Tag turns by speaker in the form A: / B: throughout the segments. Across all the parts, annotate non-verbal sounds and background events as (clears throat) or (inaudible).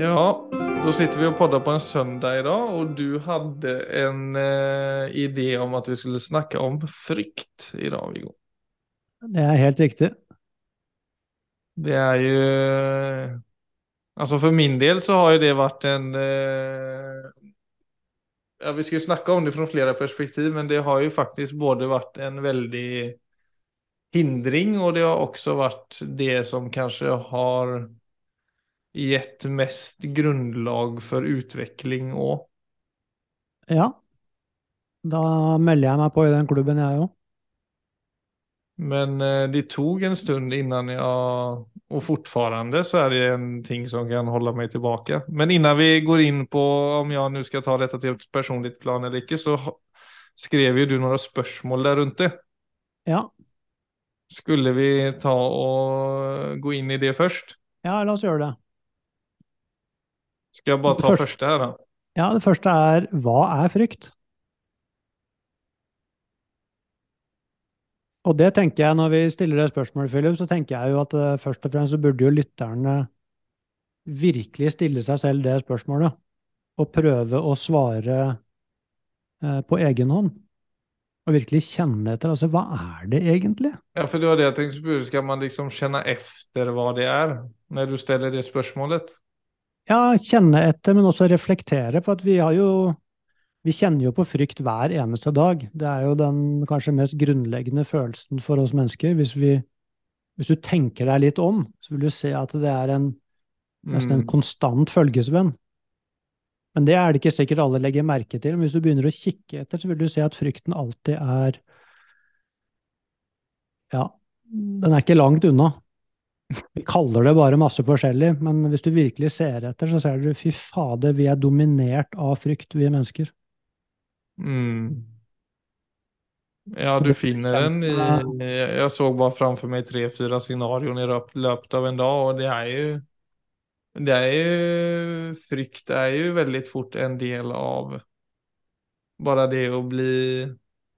A: Ja, da sitter vi og podder på en søndag i dag, og du hadde en eh, idé om at vi skulle snakke om frykt i dag, Viggo.
B: Det er helt riktig.
A: Det er jo Altså for min del så har jo det vært en, eh, ja vi skal jo snakke om det fra flere perspektiv, men det har jo faktisk både vært en veldig hindring og det har også vært det som kanskje har gett mest grunnlag for utvikling òg.
B: Ja. Da melder jeg meg på i den klubben, jeg òg.
A: Men eh, det tok en stund innan jeg Og fortfarande så er det en ting som kan holde meg tilbake. Men innan vi går inn på om jeg nå skal ta dette til et personlig plan eller ikke, så skrev jo du noen spørsmål der rundt det.
B: Ja.
A: Skulle vi ta og gå inn i det først?
B: Ja, la oss gjøre det.
A: Skal jeg bare ta
B: første,
A: første her, da?
B: Ja, det første er hva er frykt? Og det tenker jeg, når vi stiller det spørsmålet, Philip, så tenker jeg jo at uh, først og fremst så burde jo lytterne virkelig stille seg selv det spørsmålet, og prøve å svare uh, på egen hånd. Og virkelig kjenne etter. Altså, hva er det egentlig?
A: Ja, for det var det jeg tenkte på. Skal man liksom kjenne efter hva det er, når du stiller det spørsmålet?
B: Ja, kjenne etter, men også reflektere, for at vi har jo Vi kjenner jo på frykt hver eneste dag. Det er jo den kanskje mest grunnleggende følelsen for oss mennesker. Hvis, vi, hvis du tenker deg litt om, så vil du se at det er en, nesten en
A: Mm.
B: konstant følgesvenn. Men det er det ikke sikkert alle legger merke til. Men hvis du begynner å kikke etter, så vil du se at frykten alltid er Ja, den er ikke langt unna. Vi kaller det bare masse forskjellig, men hvis du virkelig ser etter, så ser du fy fader, vi er dominert av frykt, vi mennesker.
A: Mm. Ja, du finner den i Jeg så bare framfor meg tre-fire scenarioer i løpet av en dag, og det er jo Det er jo Frykt er jo veldig fort en del av bare det å bli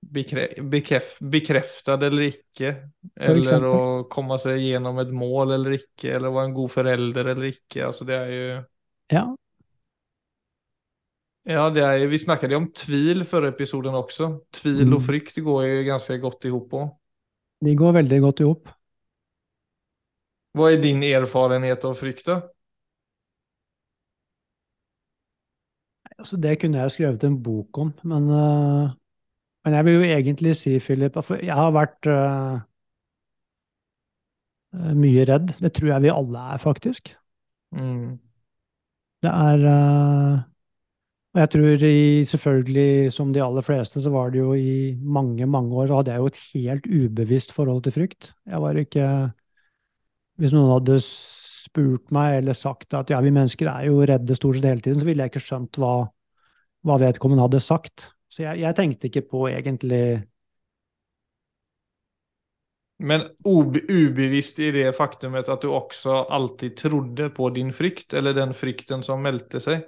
A: bekref, bekreftet eller ikke. Eller å komme seg gjennom et mål eller ikke, eller være en god forelder eller ikke. Altså, det er jo
B: Ja,
A: Ja, det er, vi snakket jo om tvil før episoden også. Tvil
B: Mm.
A: og frykt går jo ganske godt ihop òg.
B: de går veldig godt i hop.
A: Hva er din erfarenhet av frykt, da?
B: Altså, det kunne jeg skrevet en bok om, men, øh, men jeg vil jo egentlig si, Philip, for jeg har vært øh, mye redd. Det tror jeg vi alle er, faktisk.
A: Mm.
B: Det er uh, Og jeg tror i, selvfølgelig, som de aller fleste, så var det jo i mange, mange år så hadde jeg jo et helt ubevisst forhold til frykt. Jeg var ikke Hvis noen hadde spurt meg eller sagt at ja, vi mennesker er jo redde stort sett hele tiden, så ville jeg ikke skjønt hva, hva vedkommende hadde sagt. Så jeg, jeg tenkte ikke på egentlig
A: Men ube ubevisst i det faktumet at du også alltid trodde på din frykt, eller den frykten som meldte seg?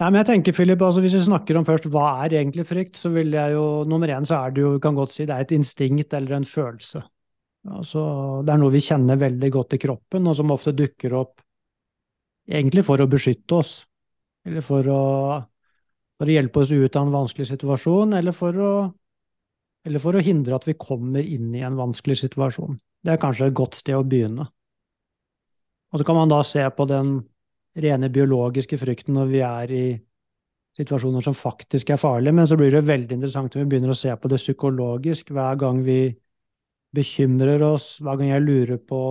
B: Nei, men jeg tenker, Philip, altså Hvis vi snakker om først hva er egentlig frykt, så vil jeg jo Nummer én så er det jo, kan godt si, det er et instinkt eller en følelse. Altså, det er noe vi kjenner veldig godt i kroppen, og som ofte dukker opp egentlig for å beskytte oss. Eller for å, for å hjelpe oss ut av en vanskelig situasjon, eller for, å, eller for å hindre at vi kommer inn i en vanskelig situasjon. Det er kanskje et godt sted å begynne. Og så kan man da se på den rene biologiske frykten når vi er i situasjoner som faktisk er farlige, men så blir det veldig interessant når vi begynner å se på det psykologisk hver gang vi bekymrer oss, hver gang jeg lurer på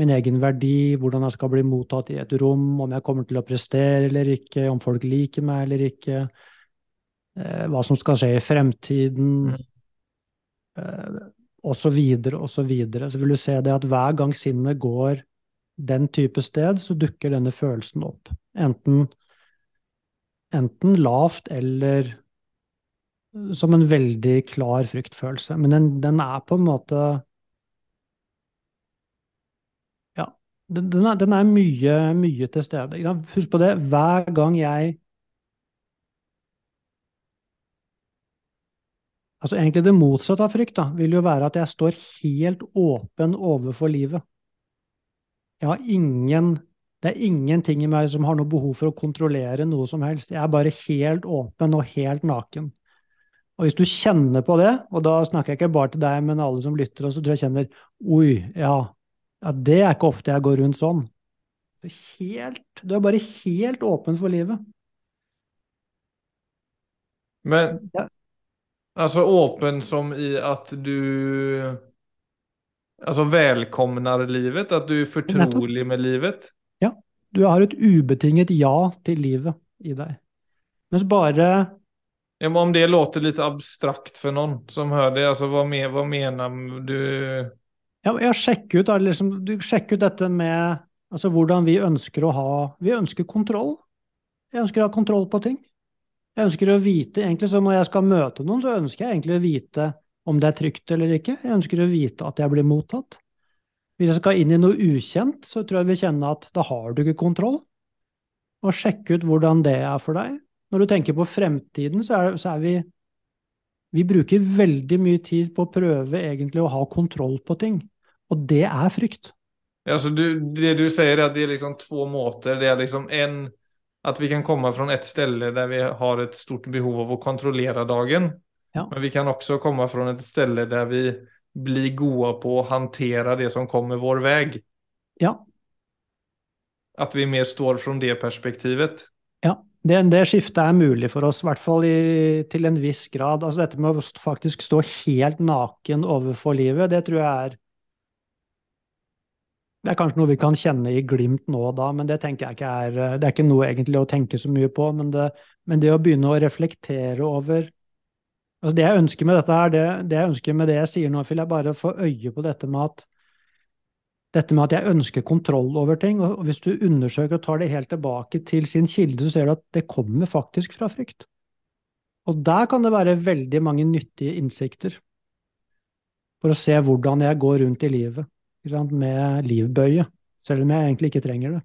B: min egen verdi, hvordan jeg skal bli mottatt i et rom, om jeg kommer til å prestere eller ikke, om folk liker meg eller ikke, eh, hva som skal skje i fremtiden, eh, og så videre, og så videre. Så vil du se det at hver gang sinnet går den type sted, så dukker denne følelsen opp. Enten, enten lavt eller som en veldig klar fryktfølelse. Men den, den er på en måte Ja, den, er, den er mye, mye til stede. Husk på det, hver gang jeg Altså Egentlig det motsatte av frykt da, vil jo være at jeg står helt åpen overfor livet. Jeg har ingen Det er ingenting i meg som har noe behov for å kontrollere noe som helst. Jeg er bare helt åpen og helt naken. Og hvis du kjenner på det, og da snakker jeg ikke bare til deg, men alle som lytter, og så tror jeg kjenner Oi, ja, ja, det er ikke ofte jeg går rundt sånn. Helt, du er bare helt åpen for livet.
A: Men
B: Ja.
A: altså åpen som i at du Altså velkomner livet, At du er fortrolig med livet. Ja.
B: Du har et ubetinget ja til livet i deg. Mens bare
A: Ja, men om det låter litt abstrakt for noen som hører det, altså hva, mener du?
B: Ja, ja sjekk ut, liksom, sjekk ut dette med altså, hvordan vi ønsker å ha Vi ønsker kontroll. Jeg ønsker å ha kontroll på ting. Jeg ønsker å vite, egentlig, så Når jeg skal møte noen, så ønsker jeg egentlig å vite om det er trygt eller ikke. Jeg ønsker å vite at jeg blir mottatt. Hvis jeg skal inn i noe ukjent, så tror jeg vi kjenner at da har du ikke kontroll. Og sjekke ut hvordan det er for deg. Når du tenker på fremtiden, så er, så er vi Vi bruker veldig mye tid på å prøve egentlig å ha kontroll på ting. Og det er frykt.
A: Alltså du, det du sier, er at det er liksom två måter. Det er liksom en, at vi kan komme från ett ställe der vi har ett stort behov av å kontrollere dagen.
B: Ja.
A: Men vi kan også komme från ett ställe der vi blir gode på å hantera det som kommer vår vei.
B: Ja,
A: At vi mer står från det perspektivet.
B: ja. Det, det skiftet er mulig for oss, i hvert fall i, til en viss grad. Altså dette med å faktisk stå helt naken overfor livet, det tror jeg er Det er kanskje noe vi kan kjenne i glimt nå og da, men det tenker jeg ikke er Det er ikke noe egentlig å tenke så mye på, men det, men det å begynne å reflektere over Altså det jeg ønsker med dette her, det, det jeg ønsker med det jeg sier nå, vil jeg bare få øye på dette med at dette med at jeg ønsker kontroll over ting, og hvis du undersøker og tar det helt tilbake til sin kilde, så ser du at det kommer faktisk fra frykt. Og der kan det være veldig mange nyttige innsikter for å se hvordan jeg går rundt i livet med livbøye, selv om jeg egentlig ikke trenger det.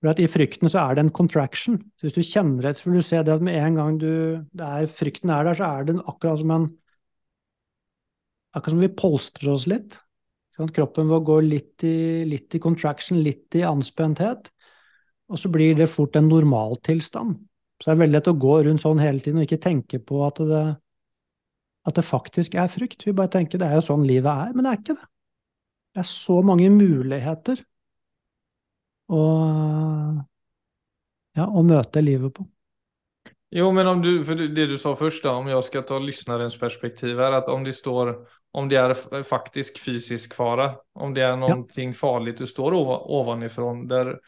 B: For I frykten så er det en contraction. Så Hvis du kjenner det, så vil du se det at med en gang du, er, frykten er der, så er det akkurat som en Akkurat som vi polstrer oss litt. Sånn kroppen vår går litt i, litt i contraction, litt i anspenthet. Og så blir det fort en normaltilstand. Så det er veldig lett å gå rundt sånn hele tiden og ikke tenke på at det, at det faktisk er frykt. Vi bare tenker det er jo sånn livet er, men det er ikke det. Det er så mange muligheter å, ja, å møte livet på.
A: Jo, men om du, för det du sa først, da, om jeg skal ta lyssnarens perspektiv er at om det står, om det er faktisk fysisk fara, om det er noe ja. farlig du står ovanifrån, där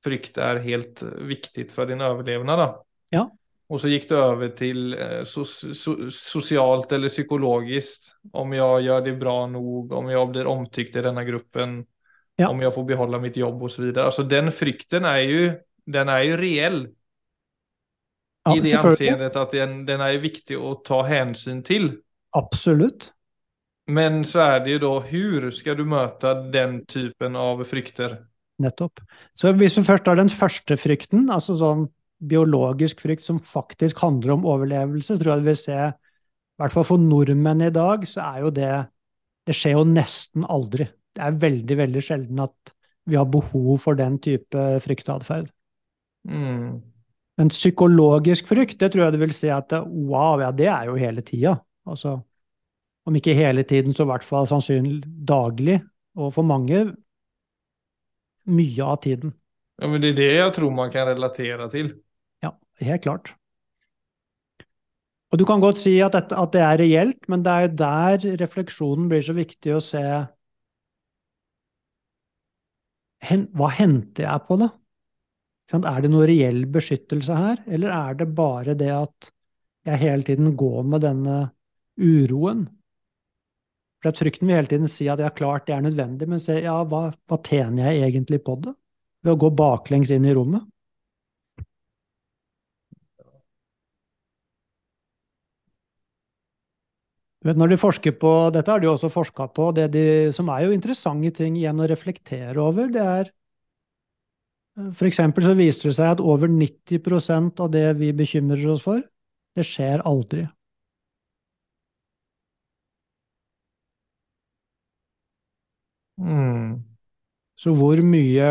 A: frykt er helt viktig for din overlevelse.
B: Ja.
A: Och så gick det över till eh, so so socialt eller psykologiskt, om jag gör det bra nog, om jag blir omtyckt i denna gruppen,
B: Ja.
A: om jag får behålla mitt jobb och så vidare. Alltså den frykten är ju, den är ju reell
B: Ja,
A: i det anseendet at den, den er viktig å ta hensyn til.
B: Absolutt.
A: Men så er det jo da, hvordan skal du møte den typen av frykter?
B: Nettopp. Så hvis du først har den første frykten, altså sånn biologisk frykt som faktisk handler om overlevelse, tror jeg du vil se, i hvert fall for nordmenn i dag, så er jo det Det skjer jo nesten aldri. Det er veldig, veldig sjelden at vi har behov for den type fryktatferd.
A: Mm.
B: Men psykologisk frykt, det tror jeg du vil si at wow, ja, det er jo hele tida. Altså, om ikke hele tiden, så i hvert fall sannsynlig daglig. Og for mange mye av tiden.
A: Ja, men det er det jeg tror man kan relatere til.
B: Helt klart. Og du kan godt si at, dette, at det er reelt, men det er jo der refleksjonen blir så viktig å se hen, Hva henter jeg på det? Er det noe reell beskyttelse her, eller er det bare det at jeg hele tiden går med denne uroen? For at frykten vil hele tiden si at ja, klart det er nødvendig, men se, ja, hva, hva tjener jeg egentlig på det? Ved å gå baklengs inn i rommet? Vet, når de forsker på dette, har de også forska på det de, som er jo interessante ting igjen å reflektere over. Det er For eksempel så viser det seg at over 90% av det vi bekymrer oss for, det skjer aldri.
A: Mm.
B: Så hvor mye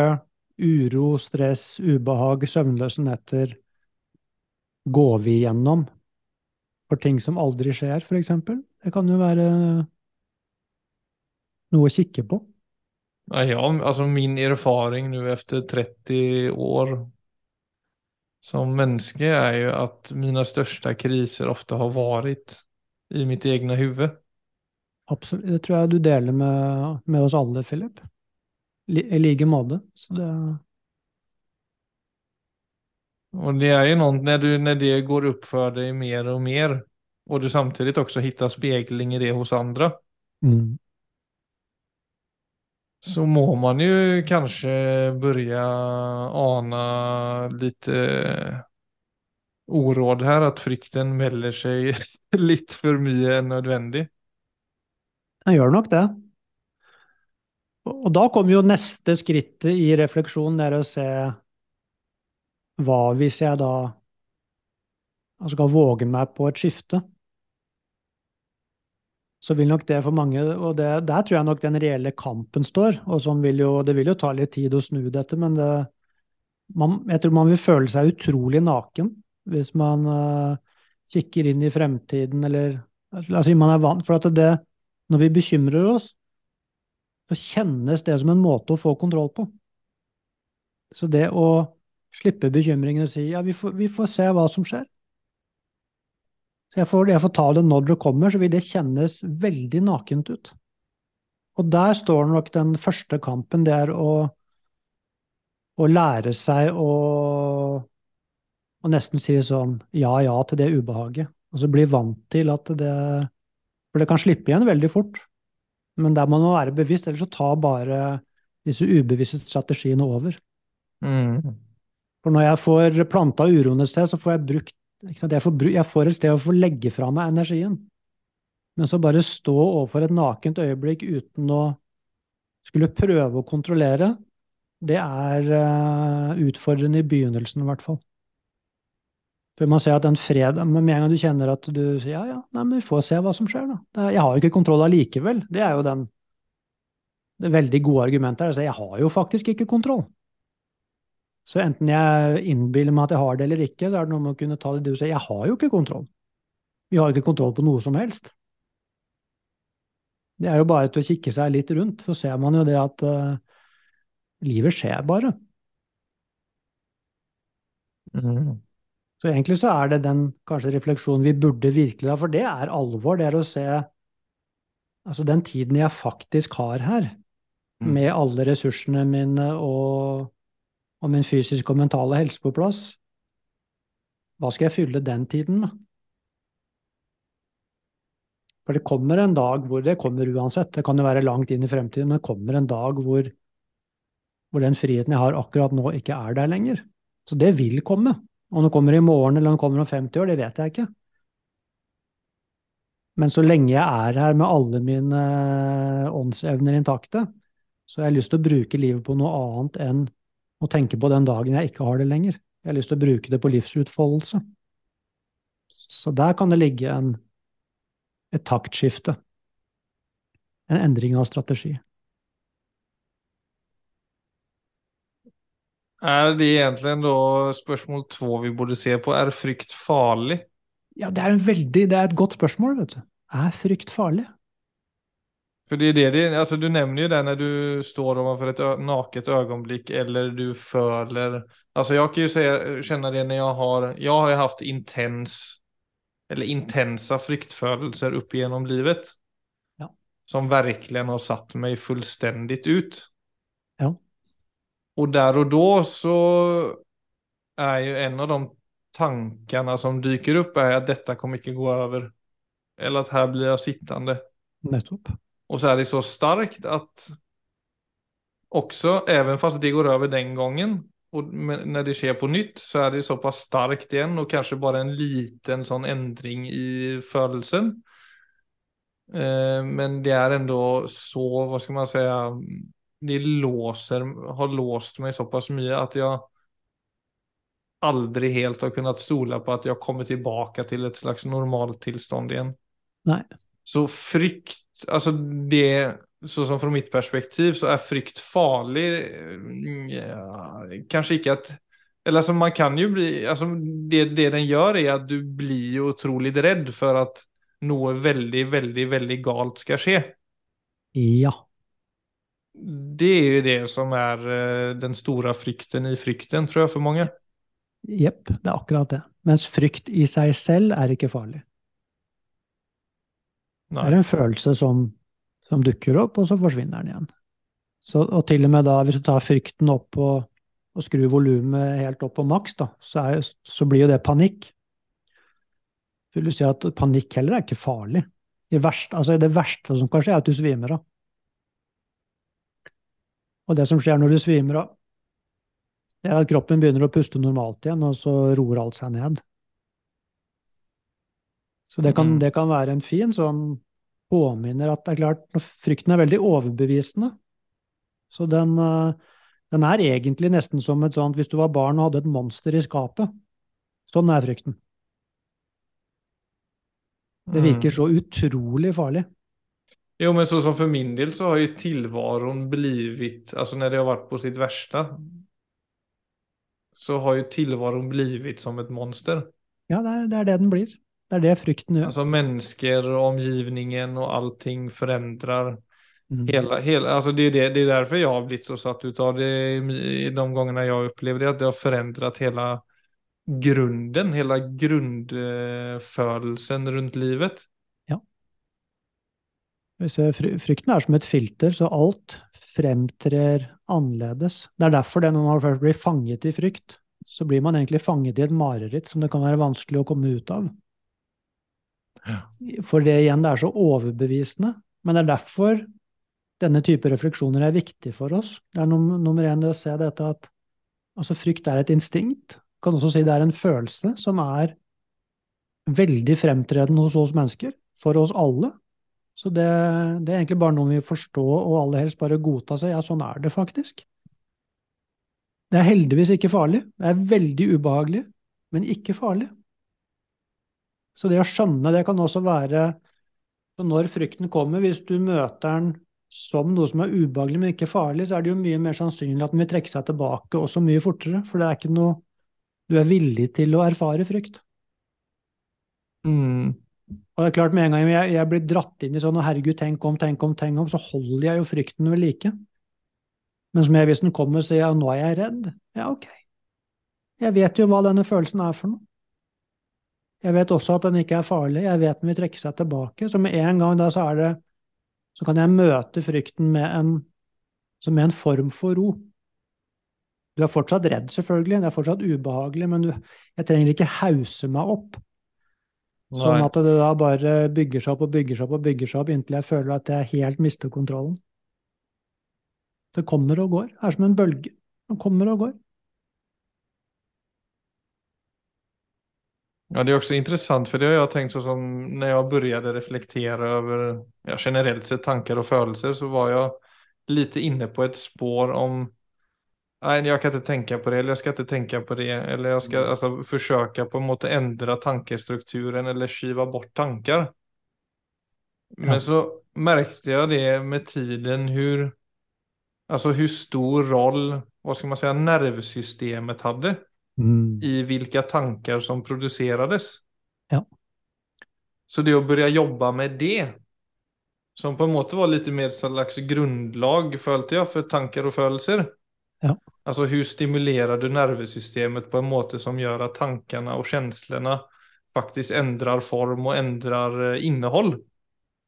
B: uro, stress, ubehag, søvnløse netter går vi gjennom for ting som aldri skjer, f.eks.? Det kan jo være noe å kikke på.
A: Ja, altså min erfaring nå etter 30 år som menneske er jo at mine største kriser ofte har vært i mitt egne huvud.
B: Absolutt. Det tror jeg du deler med, med oss alle, Philip. I like måte. Så det
A: Og det er jo noe når, du, når det går opp for deg mer og mer, og du samtidig også hittar spegling i det hos andre,
B: mm.
A: så må man jo kanskje börja ane litt oråd her, at frykten melder seg (laughs) litt for mye enn nødvendig.
B: Den gjør nok det. Og da kommer jo neste skrittet i refleksjonen, det er å se hva hvis jeg da skal våge meg på et skifte? Så vil nok det for mange, og det, der tror jeg nok den reelle kampen står. og vil jo, Det vil jo ta litt tid å snu dette, men det, man, jeg tror man vil føle seg utrolig naken hvis man uh, kikker inn i fremtiden, eller La oss si man er vant For at det, når vi bekymrer oss, så kjennes det som en måte å få kontroll på. Så det å slippe bekymringen og si ja, vi får, vi får se hva som skjer. Så jeg får, jeg får ta det når det kommer, så vil det kjennes veldig nakent ut. Og der står nok den første kampen, det er å, å lære seg å, å nesten si sånn ja ja til det ubehaget. Og så bli vant til at det For det kan slippe igjen veldig fort. Men der må man være bevisst, ellers så tar bare disse ubevisste strategiene over.
A: Mm.
B: For når jeg får planta uroen et sted, så får jeg brukt jeg får, jeg får, et sted å få legge fra meg energien. Men så bare stå overfor et nakent øyeblikk uten å skulle prøve å kontrollere, det er uh, utfordrende i begynnelsen, i hvert fall. For man ser at den fred, Med en gang du kjenner at du sier ja, ja, nei, men vi får se hva som skjer, da. Jeg har jo ikke kontroll allikevel. Det er jo den det veldig gode argumentet. Jeg har jo faktisk ikke kontroll. Så enten jeg innbiller meg at jeg har det eller ikke, så er det noe med å kunne ta det du sier. Jeg har jo ikke kontroll. Vi har ikke kontroll på noe som helst. Det er jo bare til å kikke seg litt rundt, så ser man jo det at uh, livet skjer bare.
A: Mm.
B: Så egentlig så er det den kanskje refleksjonen vi burde virkelig ha, for det er alvor. Det er å se altså den tiden jeg faktisk har her, mm. med alle ressursene mine og, og, min fysiske og mentale helse på plass, hva skal jeg fylle den tiden med? For det kommer en dag hvor det kommer uansett, det kan jo være langt inn i fremtiden, men det kommer en dag hvor, hvor den friheten jeg har akkurat nå, ikke er der lenger. Så det vil komme. Om det kommer i morgen eller om det kommer om 50 år, det vet jeg ikke. Men så lenge jeg er her med alle mine eh, åndsevner intakte, så har jeg lyst til å bruke livet på noe annet enn å tenke på den dagen jeg ikke har det lenger. Jeg har lyst til å bruke det på livsutfoldelse. Så der kan det ligge en, et taktskifte. En endring av strategi.
A: Er det egentlig da spørsmål to vi burde se på? Er frykt farlig?
B: Ja, det er, veldig, det er et godt spørsmål, vet du. Er frykt farlig?
A: For det er det, altså Du nevner jo det når du står overfor et naket øyeblikk, eller du føler altså Jeg kan jo kjenne det når jeg har Jeg har jo hatt intens eller intense fryktfølelser opp gjennom livet.
B: Ja.
A: Som virkelig har satt meg fullstendig ut.
B: Ja.
A: Og der og da så er jo en av de tankene som dyker opp, er at dette kommer ikke gå over. Eller at her blir jeg sittende.
B: Nettopp.
A: Og så er det så starkt at også, even fast det går over den gangen, og når det skjer på nytt, så er det såpass starkt igjen, og kanskje bare en liten sånn endring i følelsen. Eh, men det er enda så, hva skal man si de låser, har låst meg såpass mye at jeg aldri helt har kunnet stole på at jeg kommer tilbake til et slags normaltilstand igjen.
B: Nei.
A: Så frykt Altså, det så som fra mitt perspektiv så er frykt farlig. mm, Ja, kanskje ikke at Eller altså, man kan jo bli altså, det, det den gjør, er at du blir jo utrolig redd for at noe veldig, veldig, veldig galt skal skje.
B: Ja.
A: Det er jo det som er eh, den store frykten i frykten, tror jeg, for mange.
B: Jepp, det er akkurat det. Mens frykt i seg selv er ikke farlig. Det er en følelse som, som dukker opp, og så forsvinner den igjen. Så, og til og med da, hvis du tar frykten opp og, og skrur volumet helt opp på maks, da, så, er, så blir jo det panikk. Så Vil du si at panikk heller er ikke farlig? I verst, altså det verste som kan skje, er at du svimer av. Og det som skjer når du svimer av, det er at kroppen begynner å puste normalt igjen, og så roer alt seg ned. Så det kan,
A: Mm.
B: det kan være en fin sånn påminner at det er klart, frykten er veldig overbevisende. Så den, eh, den er egentlig nesten som et sånt, hvis du var barn og hadde et monster i skapet. Sånn er frykten. Det virker
A: Mm.
B: så utrolig farlig.
A: Jo, men så som for min del så har jo tilvaron blivit, altså når det har vært på sitt verste, så har jo tilvaron blivit som et monster.
B: Ja, det er, det er det den blir. Det er det frykten gjør.
A: Altså mennesker og omgivningen og allting forandrer
B: Mm.
A: Hela, hela, altså det, er det, det er derfor jeg har blitt så satt ut av det i gangene de har opplevd upplevde det, at det har forandret hele grunden, hele grunnfølelsen rundt livet.
B: Hvis jeg- Frykten er som et filter, så alt fremtrer annerledes. Det er derfor det når man først blir fanget i frykt, så blir man egentlig fanget i et mareritt som det kan være vanskelig å komme ut av. For det igjen, det er så overbevisende. Men det er derfor denne type refleksjoner er viktig for oss. Det er num nummer én det å se dette at altså frykt er et instinkt. Kan også si det er en følelse som er veldig fremtredende hos oss mennesker, for oss alle. Så det, det er egentlig bare noe vi forstår og aller helst bare godta seg. Ja, sånn er det faktisk. Det er heldigvis ikke farlig. Det er veldig ubehagelig, men ikke farlig. Så det å skjønne det kan også være så når frykten kommer, hvis du møter den som noe som er ubehagelig, men ikke farlig, så er det jo mye mer sannsynlig at den vil trekke seg tilbake også mye fortere. For det er ikke noe Du er villig til å erfare frykt.
A: Mm.
B: Og det er klart, med en gang jeg, jeg blir dratt inn i sånn 'Å, herregud, tenk om, tenk om, tenk om', så holder jeg jo frykten ved like. Men som jeg, hvis den kommer sier jeg 'nå er jeg redd', ja, ok. Jeg vet jo hva denne følelsen er for noe. Jeg vet også at den ikke er farlig, jeg vet den vil trekke seg tilbake. Så med en gang da så er det Så kan jeg møte frykten med en, så med en form for ro. Du er fortsatt redd, selvfølgelig, det er fortsatt ubehagelig, men du, jeg trenger ikke hause meg opp. Sånn at det da bare bygger seg opp og bygger seg opp og bygger seg opp inntil jeg føler at jeg helt mister kontrollen. Det kommer og går. Det er som en bølge. Den kommer og går.
A: Ja, det är också intressant för det har jag tänkt så som när jag började reflektera över ja, generellt sett tankar och födelser så var jag lite inne på ett spår om nej, jag kan inte tänka på det eller jag ska inte tänka på det eller jag ska alltså försöka på en måte ändra tankestrukturen eller skiva bort tankar. Men
B: Ja.
A: så märkte jag det med tiden hur alltså hur stor roll, vad ska man säga, nervsystemet hade i vilka tankar som producerades.
B: Ja.
A: Så det å begynne jobbe med det, som på en måte var litt mer slags grunnlag, følte jeg, for tanker og følelser.
B: Ja.
A: Altså, hvordan stimulerer du nervesystemet på en måte som gjør at tankene og følelsene faktisk endrer form og endrer innhold? innehåll?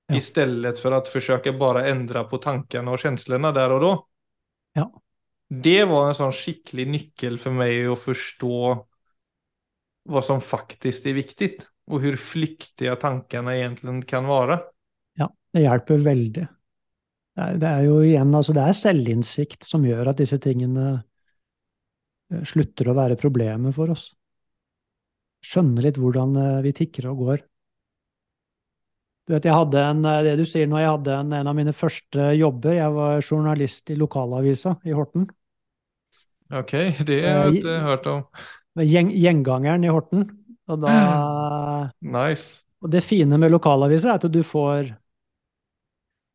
B: Ja.
A: Istället for å forsøke bare å endre på tankene og følelsene der og da.
B: Ja.
A: Det var en sånn skikkelig nøkkel for meg å forstå hva som faktisk er viktig, og hvor flyktige tankene egentlig kan være.
B: Ja, det hjelper veldig. Det er, jo igjen, altså det er selvinnsikt som gjør at disse tingene eh, slutter å være problemer for oss. Skjønne litt hvordan eh, vi tikker og går. Du vet, jeg hadde en, eh, det du sier nå, jeg hadde en, en av mine første jobber. Jeg var journalist i lokalavisa i Horten.
A: Ok, det har jeg ikke hørt om.
B: Gjeng, gjengangeren i Horten. Og, da, (clears throat)
A: Nice.
B: og det fine med lokalaviser er at du får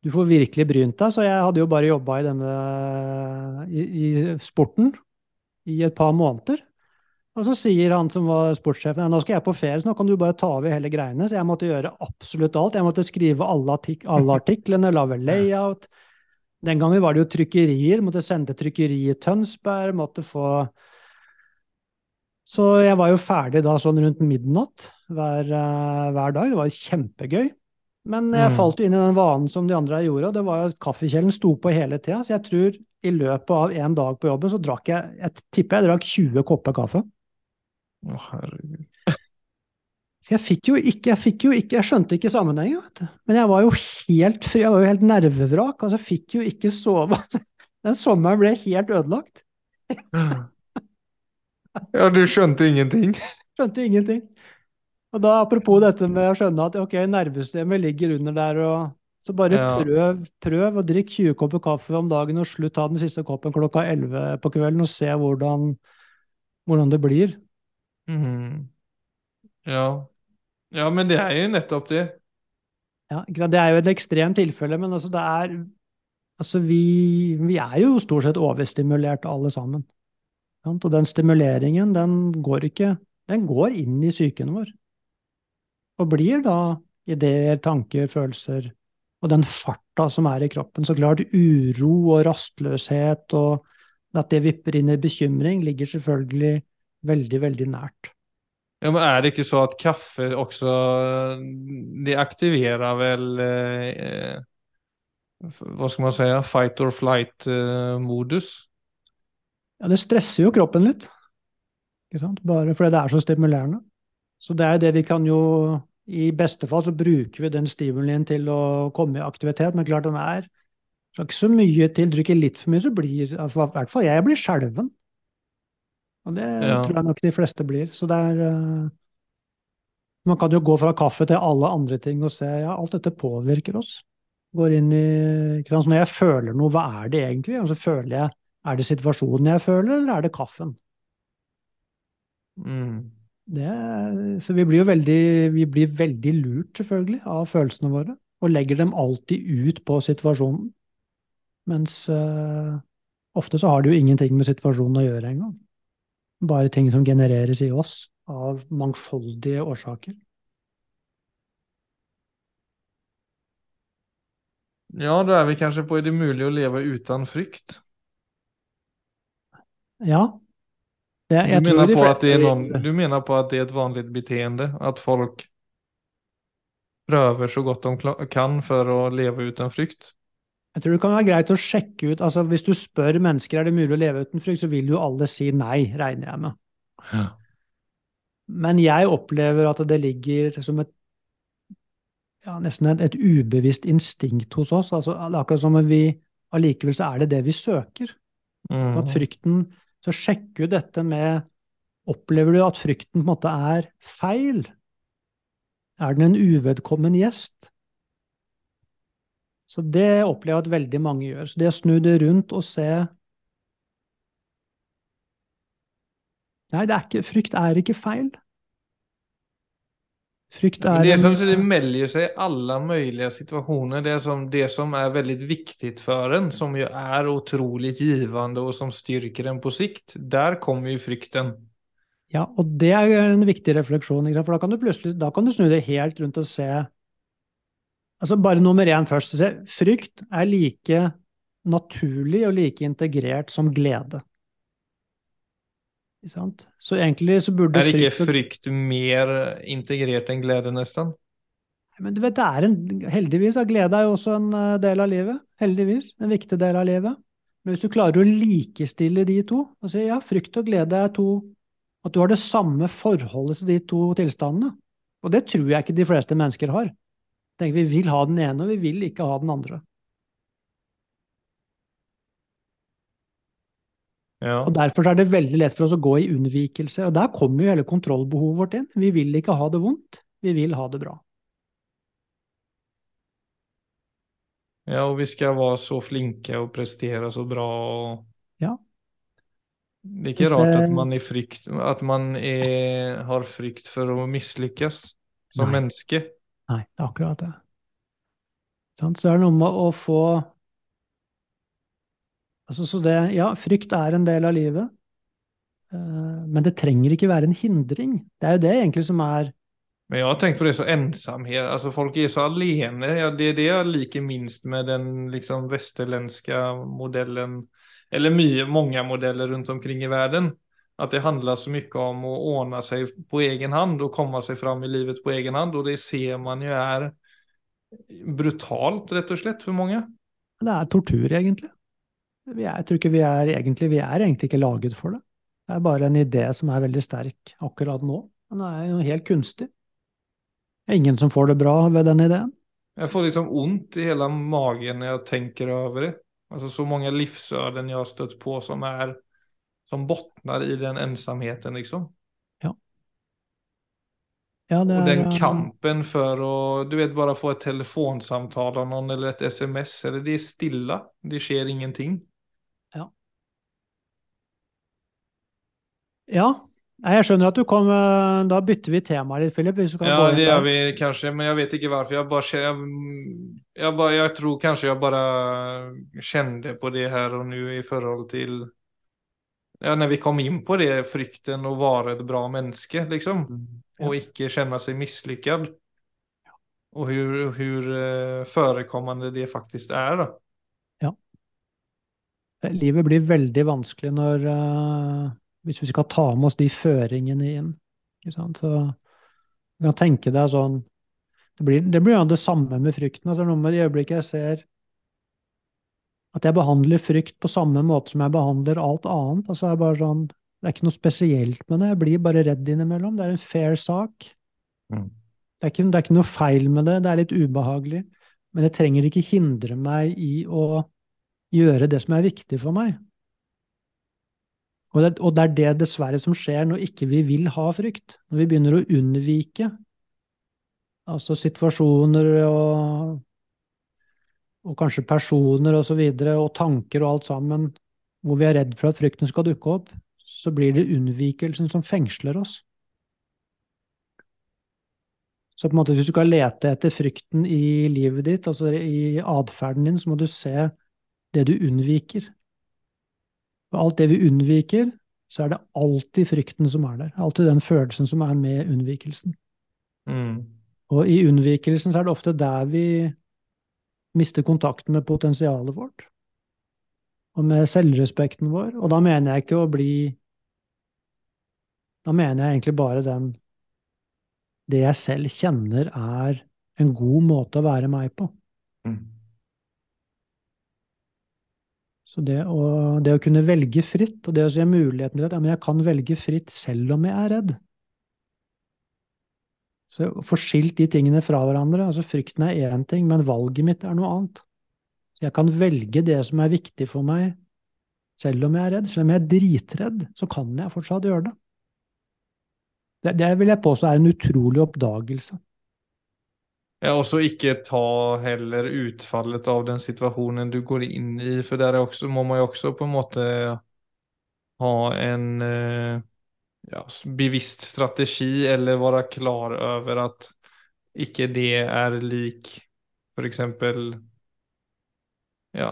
B: du får virkelig brynt deg. Så jeg hadde jo bare jobba i denne i, i sporten i et par måneder. Og så sier han som var sportssjefen nå skal jeg på ferie, så nå kan du bare ta over hele greiene. Så jeg måtte gjøre absolutt alt. Jeg måtte skrive alle, artik alle artiklene, lage layout. Den gangen var det jo trykkerier. Måtte sende trykkeriet Tønsberg. Måtte få Så jeg var jo ferdig da sånn rundt midnatt hver, uh, hver dag. Det var kjempegøy. Men jeg
A: Mm.
B: falt jo inn i den vanen som de andre gjorde, og det var jo at kaffekjelen sto på hele tida. Så jeg tror i løpet av en dag på jobben så drakk jeg Jeg tipper jeg drakk 20 kopper kaffe.
A: Å, herregud.
B: Jeg fikk jo ikke, jeg fikk jo ikke, jeg skjønte ikke sammenhengen, vet du. Men jeg var jo helt fri, jeg var jo helt nervevrak. Altså, jeg fikk jo ikke sove. (laughs) Den sommeren ble helt ødelagt.
A: Ja, du skjønte ingenting? (laughs)
B: Skjønte ingenting. Og da, apropos dette med å skjønne at ok, nervesystemet ligger under der, og så bare
A: Ja.
B: prøv, prøv å drikke 20 kopper kaffe om dagen, og slutt ta den siste koppen klokka 11 på kvelden, og se hvordan, hvordan det blir.
A: Mhm. Ja. Ja, men det er jo nettopp det.
B: Ja, det er jo et ekstremt tilfelle, men altså det er Altså, vi, vi er jo stort sett overstimulert alle sammen. Og den stimuleringen, den går ikke Den går inn i psyken vår. Og blir da ideer, tanker, følelser og den farta som er i kroppen. Så klart uro og rastløshet og at det vipper inn i bekymring, ligger selvfølgelig veldig, veldig nært.
A: Ja, men er det ikke så at kaffe også Det aktiverer vel eh, Hva skal man si? Fight or flight-modus?
B: Ja, det stresser jo kroppen litt. Ikke sant? Bare fordi det er så stimulerende. Så det er jo det vi kan jo I beste fall så bruker vi den stimulien til å komme i aktivitet, men klart den er så ikke så mye til. Drikker litt for mye, så blir I hvert fall jeg blir skjelven. Og det
A: Ja.
B: tror jeg nok de fleste blir. Så det er eh, Man kan jo gå fra kaffe til alle andre ting og se ja, alt dette påvirker oss. Går inn i ikke Når jeg føler noe, hva er det egentlig? Altså, føler jeg, er det situasjonen jeg føler, eller er det kaffen?
A: Mm.
B: Det, så vi blir jo veldig, vi blir veldig lurt, selvfølgelig, av følelsene våre. Og legger dem alltid ut på situasjonen. Mens eh, ofte så har det jo ingenting med situasjonen å gjøre engang. Bare ting som genereres i oss av mangfoldige årsaker.
A: Ja, da er vi kanskje på er det mulig å leve uten frykt?
B: Ja. Det,
A: Du
B: jeg tror
A: mener,
B: de
A: på at det er noen, du mener på at det er et vanlig beteende? At folk prøver så godt de kan for å leve uten frykt?
B: Jeg tror det kan være greit å sjekke ut altså Hvis du spør mennesker er det mulig å leve uten frykt, så vil jo alle si nei, regner jeg med.
A: Ja.
B: Men jeg opplever at det ligger som et ja, nesten et, et ubevisst instinkt hos oss. Altså, akkurat som vi allikevel så er det det vi søker. Mm. at frykten Så sjekk ut dette med Opplever du at frykten på en måte er feil? Er den en uvedkommen gjest? Så det opplever jeg at veldig mange gjør. Så det å snu det rundt og se Nei, det er ikke, frykt er ikke feil. Frykt er
A: Det som det melder seg i alle mulige situasjoner. Det som, det som er veldig viktig for en, som jo er utrolig givende og som styrker en på sikt, der kommer jo frykten.
B: Ja, og det er en viktig refleksjon, for da kan du plutselig da kan du snu det helt rundt og se Altså bare nummer én først. Se, frykt er like naturlig og like integrert som glede. Så egentlig så burde
A: Er ikke
B: frykt
A: frykt mer integrert enn glede, nesten?
B: Men du vet, det er en, heldigvis er glede er jo også en eh, del av livet. Heldigvis. En viktig del av livet. Men hvis du klarer å likestille de to, og si ja, frykt og glede er to At du har det samme forholdet til de to tilstandene. Og det tror jeg ikke de fleste mennesker har. Tenk, vi vil ha den ene, og vi vil ikke ha den andre.
A: Ja.
B: Og Derfor er det veldig lett for oss å gå i unnvikelse. Og der kommer jo hele kontrollbehovet vårt inn. Vi vil ikke ha det vondt, vi vil ha det bra.
A: ja, og vi skal være så flinke og prestere så bra. Og...
B: Ja.
A: Det er ikke rart at man, er frykt, at man er, har frykt for å mislykkes som
B: Nei.
A: menneske.
B: Nei, det er akkurat det. Så det er noe med å få altså, Så det Ja, frykt er en del av livet. eh, Men det trenger ikke være en hindring. Det er jo det egentlig som er
A: Men jeg har tenkt på det så ensamhet, altså folk er så alene. Ja, det er det jeg liker minst med den liksom västerländska modellen, eller mye, mange modeller rundt omkring i verden. At det handler så mye om å ordne seg på egen hand og komme seg fram i livet på egen hand. Og det ser man jo er brutalt, rett og slett, for mange.
B: Det er tortur, egentlig. Vi er, jeg tror ikke vi er egentlig Vi er egentlig ikke laget for det. Det er bare en idé som er veldig sterk akkurat nå. Den er jo helt kunstig. Det er ingen som får det bra ved den ideen.
A: Jeg får liksom vondt i hele magen når jeg tenker over det. Altså så mange livsøden jeg har støtt på som er som bottnar i den ensomheten, liksom.
B: Ja, det
A: Og den kampen for å du vet, bare få et telefonsamtale av noen eller et SMS, eller det er stille. Det skjer ingenting.
B: Ja. Nei, Jeg skjønner at du kom Da bytter vi temaet litt, Philip. Hvis du kan
A: Ja,
B: gå inn
A: det gjør vi kanskje, men jeg vet ikke hvorfor. Jeg bare jeg, jeg, bare, jeg tror kanskje jeg bare kjente på det her og nå i forhold til Ja, når vi kom inn på det, frykten å være et bra menneske, liksom.
B: Ja.
A: Og ikke kjenne seg mislykket. Og hvor, hvor eh, forekommende det faktisk er, da. Ja.
B: Livet blir veldig vanskelig når uh, Hvis vi skal ta med oss de føringene inn. Ikke sant? Så du kan tenke deg sånn Det blir, det blir jo det samme med frykten. Altså, noe med det øyeblikket jeg ser at jeg behandler frykt på samme måte som jeg behandler alt annet. Altså, det er bare sånn Det er ikke noe spesielt med det. Jeg blir bare redd innimellom. Det er en fair sak.
A: Mm.
B: Det er, ikke, det er ikke noe feil med det. Det er litt ubehagelig. Men det trenger ikke hindre meg i å gjøre det som er viktig for meg. Og det, og det er det dessverre som skjer når ikke vi vil ha frykt. Når vi begynner å unnvike altså situasjoner og, og kanskje personer og så videre, og tanker og alt sammen, hvor vi er redd for at frykten skal dukke opp, så blir det unnvikelsen som fengsler oss. Så på en måte hvis du skal lete etter frykten i livet ditt, altså i atferden din, så må du se det du unnviker. Og alt det vi unnviker, så er det alltid frykten som er der. Alltid den følelsen som er med unnvikelsen.
A: Mm.
B: Og i unnvikelsen så er det ofte der vi mister kontakten med potensialet vårt. Og med selvrespekten vår. Og da mener jeg ikke å bli Da mener jeg egentlig bare den Det jeg selv kjenner er en god måte å være meg på.
A: Mm.
B: Så det å, det å kunne velge fritt, og det å se muligheten til at ja, men jeg kan velge fritt selv om jeg er redd Så få skilt de tingene fra hverandre, altså frykten er én ting, men valget mitt er noe annet. Jeg kan velge det som er viktig for meg, selv om jeg er redd. Selv om jeg er dritredd, så kan jeg fortsatt gjøre det. Det, det vil jeg påstå er en utrolig oppdagelse.
A: Ja, også ikke ta heller utfallet av den situasjonen du går inn i, for der er også, må man jo også på en måte ha en eh, ja, bevisst strategi, eller være klar over at ikke det er lik eksempel ja,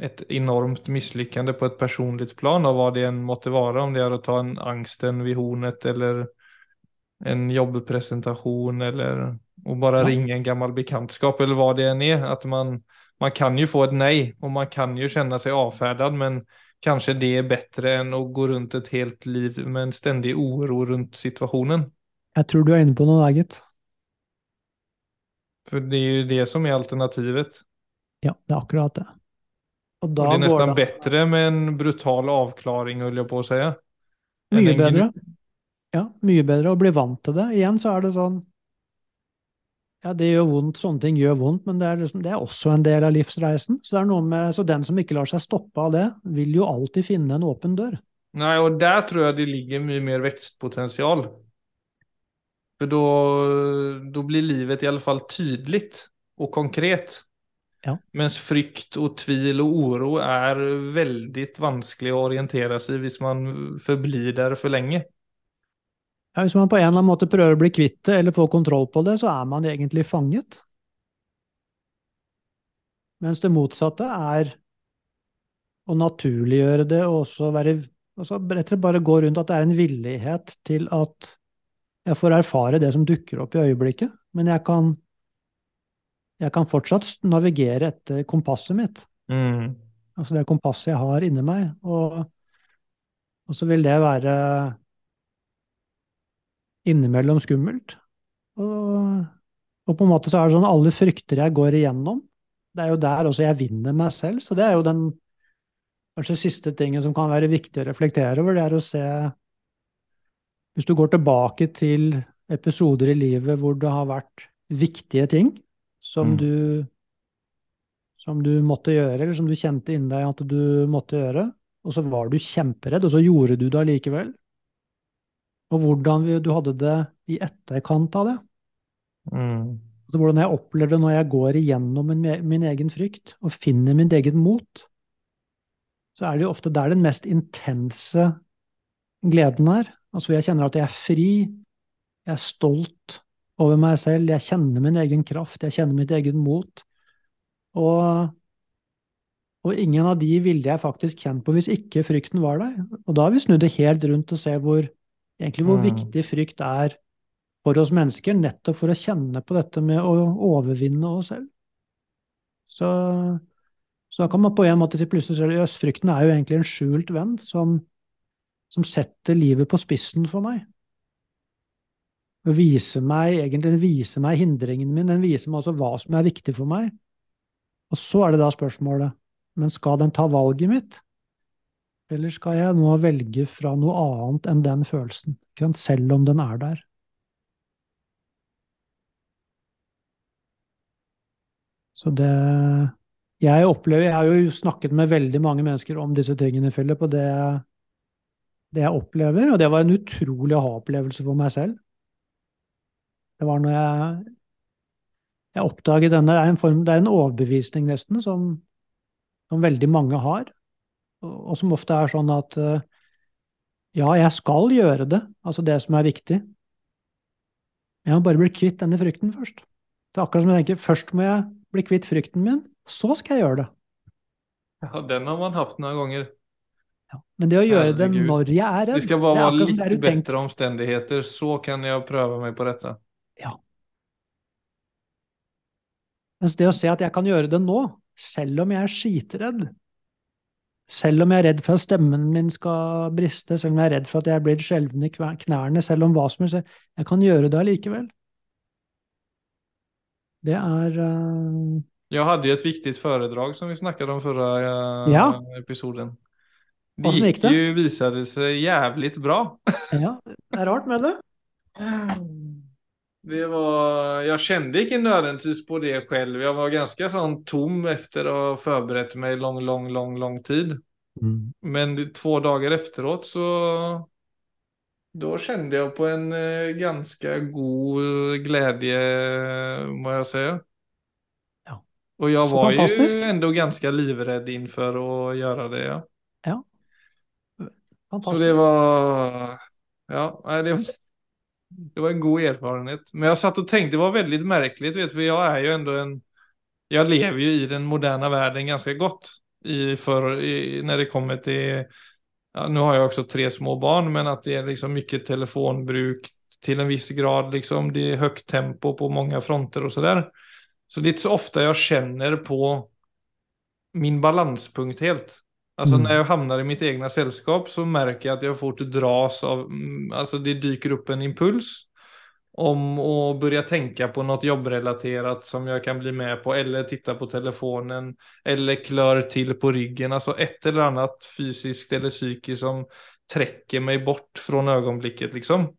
A: et enormt mislyckande på et personlig plan av hva det enn måtte være, om det er å ta en angsten ved hornet eller en jobbpresentasjon eller å bare
B: Ja.
A: ringe en gammel bekantskap eller hva det enn er. At man, man kan jo få et nei og man kan jo kjenne seg avfärdet men kanskje det er bedre enn å gå rundt et helt liv med en stendig oro rundt situasjonen.
B: Jeg tror du er inne på noe der, gitt.
A: For det er jo det som er alternativet.
B: Ja, det er akkurat det. Og
A: Og det er nesten
B: det
A: bedre med en brutal avklaring, holder jeg på å si.
B: Mye bedre. Ja, mye bedre å bli vant til det. Igjen så er det sånn Ja, det gjør vondt, sånne ting gjør vondt, men det er, liksom, det er også en del av livsreisen. Så, er med, så den som ikke lar seg stoppe av det, vil jo alltid finne en åpen dør.
A: Nei, og der tror jeg det ligger mye mer vekstpotensial. For da, blir livet i alle fall tydelig og konkret.
B: Ja.
A: Mens frykt og tvil og uro er veldig vanskelig å orientere seg hvis man forblir der for lenge.
B: Ja, hvis man på en eller annen måte prøver å bli kvitt det, eller få kontroll på det, så er man egentlig fanget. Mens det motsatte er å naturliggjøre det og også være altså rett og slett bare gå rundt at det er en villighet til at jeg får erfare det som dukker opp i øyeblikket, men jeg kan, jeg kan fortsatt navigere etter kompasset mitt.
A: Mm.
B: Altså det kompasset jeg har inni meg. Og, og så vil det være innimellom skummelt. Og, og på en måte så er det sånn alle frykter jeg går igjennom, det er jo der også jeg vinner meg selv. Så det er jo den kanskje siste tingen som kan være viktig å reflektere over, det er å se Hvis du går tilbake til episoder i livet hvor det har vært viktige ting som
A: Mm.
B: du som du måtte gjøre, eller som du kjente inni deg at du måtte gjøre, og så var du kjemperedd, og så gjorde du det allikevel. Og hvordan vi- du hadde det i etterkant av det.
A: Mm.
B: Altså hvordan jeg opplever det når jeg går igjennom min, min egen frykt og finner min egen mot, så er det jo ofte der den mest intense gleden er. Altså jeg kjenner at jeg er fri, jeg er stolt over meg selv, jeg kjenner min egen kraft, jeg kjenner mitt eget mot. Og, og ingen av de ville jeg faktisk kjent på hvis ikke frykten var der. Og da har vi snudd det helt rundt og ser hvor, egentlig hvor
A: Mm.
B: viktig frykt er for oss mennesker, nettopp for å kjenne på dette med å overvinne oss selv. Så, så da kan man på en måte si plutselig seriøst, frykten er jo egentlig en skjult venn som, som setter livet på spissen for meg. Og viser meg, egentlig den viser meg hindringen min, den viser meg også hva som er viktig for meg. Og så er det da spørsmålet, men skal den ta valget mitt? Eller skal jeg nå velge fra noe annet enn den følelsen, selv om den er der? Så det Jeg opplever Jeg har jo snakket med veldig mange mennesker om disse tingene, Philip, og det, det jeg opplever, og det var en utrolig aha-opplevelse for meg selv. Det var når jeg jeg oppdaget denne, det er en, form, det er en overbevisning nesten, som, som veldig mange har, og, som ofte er sånn at eh, ja, jeg skal gjøre det, altså det som er viktig. Jeg må bare bli kvitt denne frykten først. Det er akkurat som jeg tenker, først må jeg bli kvitt frykten min, så skal jeg gjøre det.
A: Ja, den har man haft noen ganger.
B: Ja. Men det å gjøre det når jeg er redd,
A: Det skal
B: bare
A: være
B: er bedre er
A: omständigheter så kan jeg prøve meg på dette. Ja.
B: Mens det å se at jeg kan gjøre det nå, selv om jeg er skitredd, selv om jeg er redd for at stemmen min skal briste, selv om jeg er redd for at jeg blir skjelven i knærne, selv om hva som helst, jeg kan gjøre det allikevel. Det er uh...
A: Jeg hadde jo et viktigt foredrag som vi snakket om forrige uh,
B: Ja.
A: episoden. Det
B: Hvordan gikk det?
A: jo, visade seg jævlig bra.
B: Ja, det er rart med det. (laughs)
A: Det var, jag kände inte nödvändigtvis på det själv. Jag var ganska sånn tom efter å ha förberett mig lång, lång, lång, lång tid. Men det- två dagar efteråt så da kjente jeg på en ganske god glede, må jeg si.
B: Ja.
A: Og
B: jeg
A: var
B: jo
A: ju ganske livredd livrädd å gjøre göra det. Ja.
B: Ja.
A: Så det var, ja, nei, det var, det var en god erfarenhet. Men jag satt och tänkte, det var väldigt märkligt, vet, för jag är ju en, jag lever ju i den moderna världen ganska gott i för, i, när det kommer till, ja, nu har jag också tre små barn, men att det är liksom mycket telefonbruk till en viss grad, liksom det är högt tempo på många fronter och sådär. Så det är inte så ofta jag känner på min balanspunkt helt. Alltså
B: Mm.
A: när jag hamnar i mitt egna sällskap så märker jag att jag fort dras av, mm, alltså det dyker upp en impuls om att börja tänka på något jobbrelaterat som jag kan bli med på eller titta på telefonen eller klör till på ryggen. Alltså ett eller annat fysiskt eller psykiskt som träcker mig bort från ögonblicket liksom.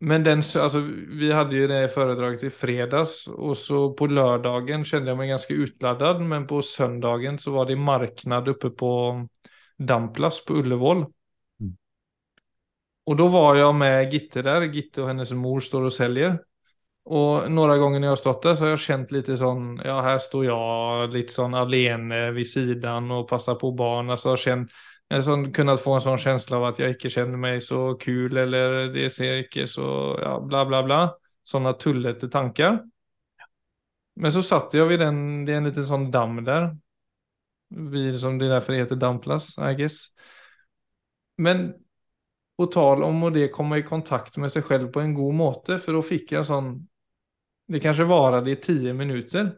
A: Men den, alltså, vi hade ju det föredraget i fredags och så på lördagen kände jag mig ganska utladdad men på söndagen så var det marknad uppe på Damplas på Ullevål.
B: Mm.
A: Och då var jag med Gitte där, Gitte och hennes mor står och säljer. Och några gånger när jag har stått där så har jag känt lite sån, ja här står jag lite sån alene vid sidan och passar på barn. Alltså har känt, en sån, kunnat få en sånn känsla av at jeg ikke känner meg så kul eller det ser ikke så, ja bla bla bla. Sånne tullete tanker. Men så satt jeg vid den, det er en liten sånn damm der. Vid, som det er derfor heter damplass, I guess. Men på tal om å det komme i kontakt med seg selv på en god måte, for da fikk jeg sånn sån, det kanskje varte i ti minuter.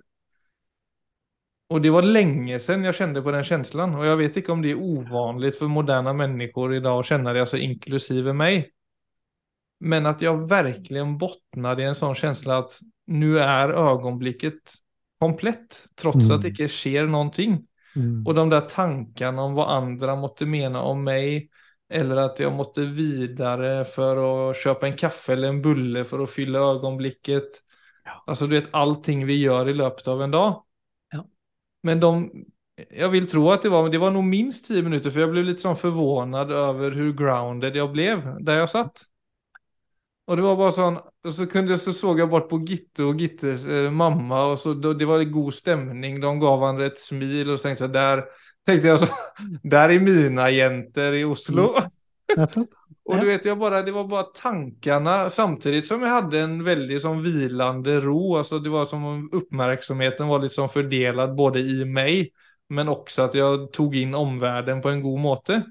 A: Och det var länge sedan jag kände på den känslan. Och jag vet inte om det är ovanligt för moderna människor idag att känna det, alltså inklusive mig. Men att jag verkligen bottnade i en sån känsla att nu är ögonblicket komplett, trots
B: Mm.
A: att det inte sker någonting.
B: Mm.
A: Och de där tankarna om vad andra måtte mena om mig, eller att jag måtte vidare för att köpa en kaffe eller en bulle för att fylla ögonblicket.
B: Ja.
A: Alltså du vet allting vi gör i löpet av en dag. Men de, jag vill tro att det var, det var nog minst tio minuter för jag blev lite sånn förvånad över hur grounded jag blev där jag satt. Och det var bara sånn, och så kunde så såg jag bort på Gitte och Gittes eh, mamma och så det var god stämning. De gav varandra ett smil och så tänkte jag där, tänkte jag så, (laughs) där är mina jenter i Oslo.
B: Nettopp.
A: Och
B: Ja.
A: du vet, jag bara, det var bara tankarna samtidigt som jag hade en väldigt som vilande ro. Alltså det var som om uppmärksamheten var liksom som fördelad både i mig, men också att jag tog in omvärlden på en god måte.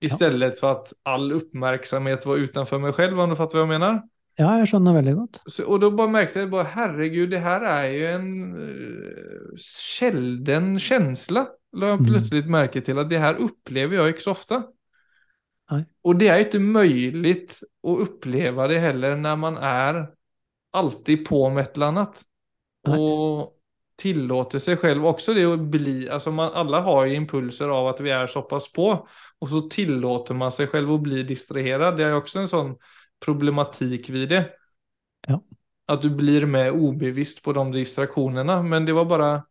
A: Istället för att all uppmärksamhet var utanför mig själv, om du fattar vad jag menar.
B: Ja, jeg skjønner veldig godt.
A: Så, och då bara märkte jag bara, herregud, det här är ju en uh, kälden känsla. La jag
B: Mm.
A: plötsligt märke till att det här upplever jag inte så ofta.
B: Nej.
A: Och det är ikke inte möjligt att uppleva det heller när man är alltid på med ett annat.
B: Nej.
A: Och tillåter sig själv också det att bli, alltså man, alla har ju impulser av att vi är så pass på. Och så tillåter man sig själv att bli distraherad. Det är också en sån problematik vid det.
B: Ja.
A: Att du blir med obevisst på de distraktionerna. Men det var bara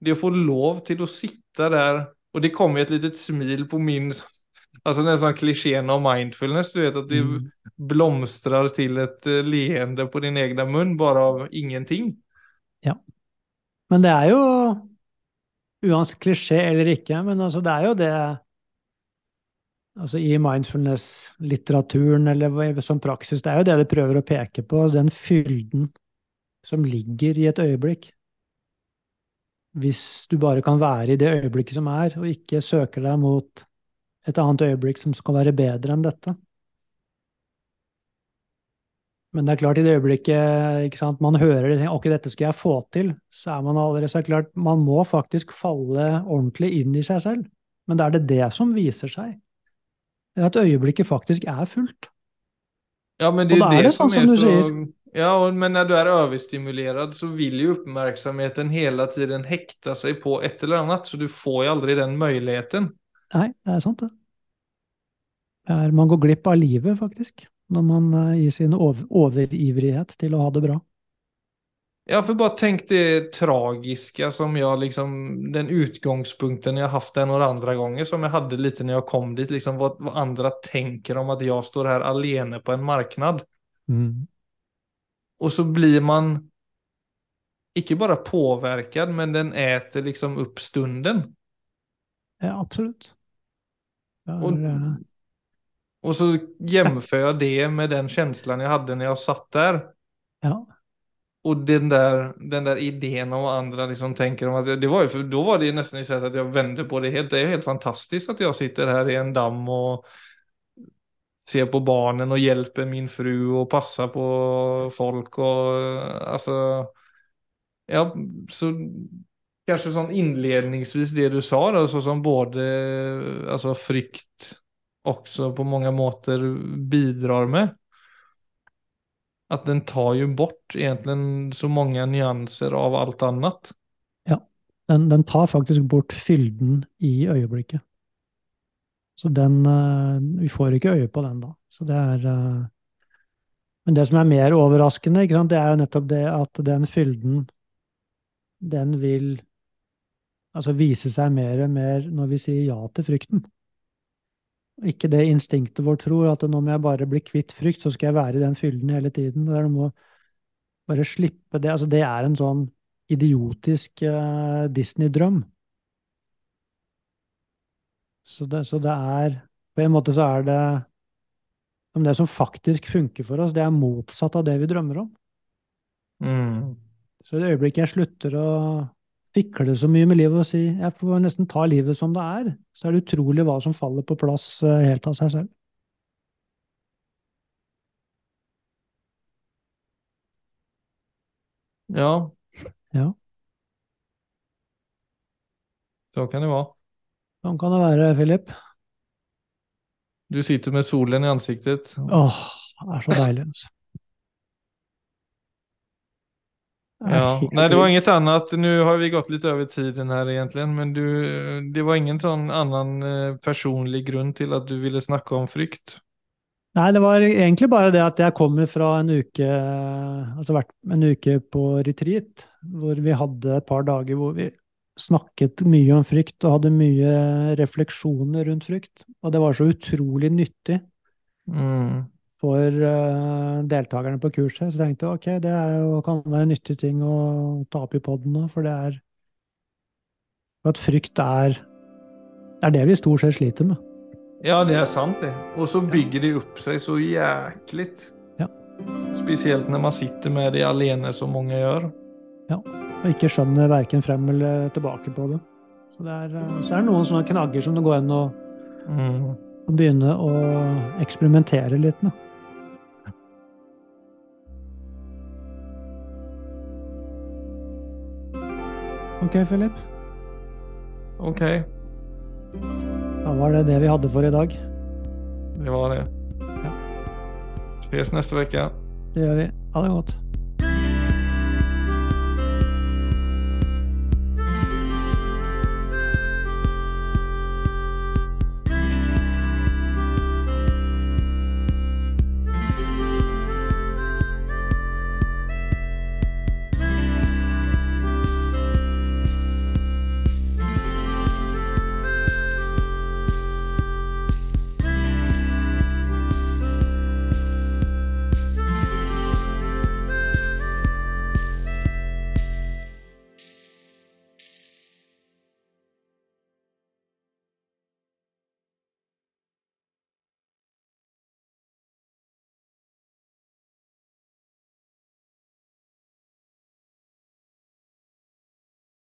A: det att få lov till att sitta där. Och det kom jo ett litet smil på min, alltså sånn klisjeen om mindfulness, du vet at de
B: Mm.
A: blomstrer til ett eh, leende på din egen munn bare av ingenting. Ja.
B: Men det er jo, uansett klisjé eller ikke, men altså det er jo det altså i mindfulness-litteraturen eller som praksis, det er jo det de prøver å peke på, den fylden som ligger i et øyeblikk. Hvis du bare kan være i det øyeblikket som er, og ikke søker deg mot et annet øyeblikk som skal være bedre enn dette. Men det er klart, i det øyeblikket ikke sant, man hører det, ok, dette skal jeg få til, så er man allerede så klart, man må faktisk falle ordentlig inn i seg selv. Men det er det det som viser seg. Det er at øyeblikket faktisk er fullt.
A: Ja, men det
B: er,
A: og
B: da er
A: det
B: det
A: som
B: så som du
A: så...
B: sier.
A: Ja, och- men når du er overstimulert, så vil jo oppmerksomheten hele tiden hekte seg på et eller annet, så du får jo aldri den möjligheten.
B: Nei, det er sant, det. det er, man går glipp av livet, faktisk, når man eh, gir sin over, overivrighet til å ha det bra.
A: Ja, for bare tenk det tragiske som jeg liksom, den utgangspunkten jeg har haft en några andre ganger, som jeg hadde litt når jeg kom dit, liksom hva, hva andre tenker om at jeg står her alene på en marknad. Og så blir man ikke bare påverkad, men den äter liksom opp stunden.
B: Ja, absolutt. Er,
A: Och, och så jämför jag det med den känslan jag hade när jag satt där.
B: ja,
A: Och den där, den där idén om vad andra liksom tänker om att det var ju, för då var det nästan i sätt att jag vände på det helt. Det är helt fantastiskt att jag sitter här i en damm och ser på barnen och hjälper min fru och passar på folk och alltså. Ja, så kanske som inledningsvis det du sa då, så som både alltså frykt också på många måter bidrar med. Att den tar ju bort egentligen så många nyanser av allt annat.
B: den, den tar faktisk bort fylden i øyeblikket. Så den eh, Vi får ikke øye på den da. Så det er eh, Men det som er mer overraskende, det er jo nettopp det at den fylden, den vil altså vise seg mer og mer når vi sier ja til frykten. Ikke det instinktet vårt tror, at nå må jeg bare bli kvitt frykt, så skal jeg være i den fylden hele tiden. Det er noe med å bare slippe det. Altså, det er en sånn idiotisk uh, Disney-drøm. Så så det er På en måte så er det om det som faktisk funker for oss, det er motsatt av det vi drømmer om.
A: Mm.
B: Så i det øyeblikket jeg slutter å fikle så mye med livet og si jeg får nesten ta livet som det er, så er det utrolig hva som faller på plass eh, helt av seg selv.
A: Ja,
B: Ja,
A: så kan det være.
B: sånn kan det være, Philip.
A: Du sitter med solen i ansiktet.
B: Åh, det er så deilig. altså. Det er
A: Ja, (laughs) nej det var inget annat. Nu har vi gått lite över tiden här egentligen, men du, det var ingen sån annan eh, personlig grunn til at du ville snakke om frykt.
B: Nei, det var egentlig bare det at jeg kommer fra en uke Altså en uke på retreat, hvor vi hadde et par dager hvor vi snakket mye om frykt og hadde mye refleksjoner rundt frykt. Og det var så utrolig nyttig
A: Mm.
B: For uh, deltakerne på kurset. Så jeg tenkte ok, det jo, kan være en nyttig ting å ta opp i poden nå, for det er for at frykt er det er det vi stort sett sliter med.
A: Ja, det er sant det. Og så bygger det opp seg så jækligt.
B: Ja.
A: Spesielt når man sitter med det alene som mange gjør.
B: Ja, og ikke skjønner verken frem eller tilbake på det. Så det er, eh, så er det noen sånne knagger som det går an å
A: Mm.
B: begynne å eksperimentere litt med. Ok, Philip.
A: Ok,
B: Da var det det vi hadde for i dag.
A: det var det.
B: Ja.
A: Ses neste uke.
B: Det gjør vi. Ha det godt.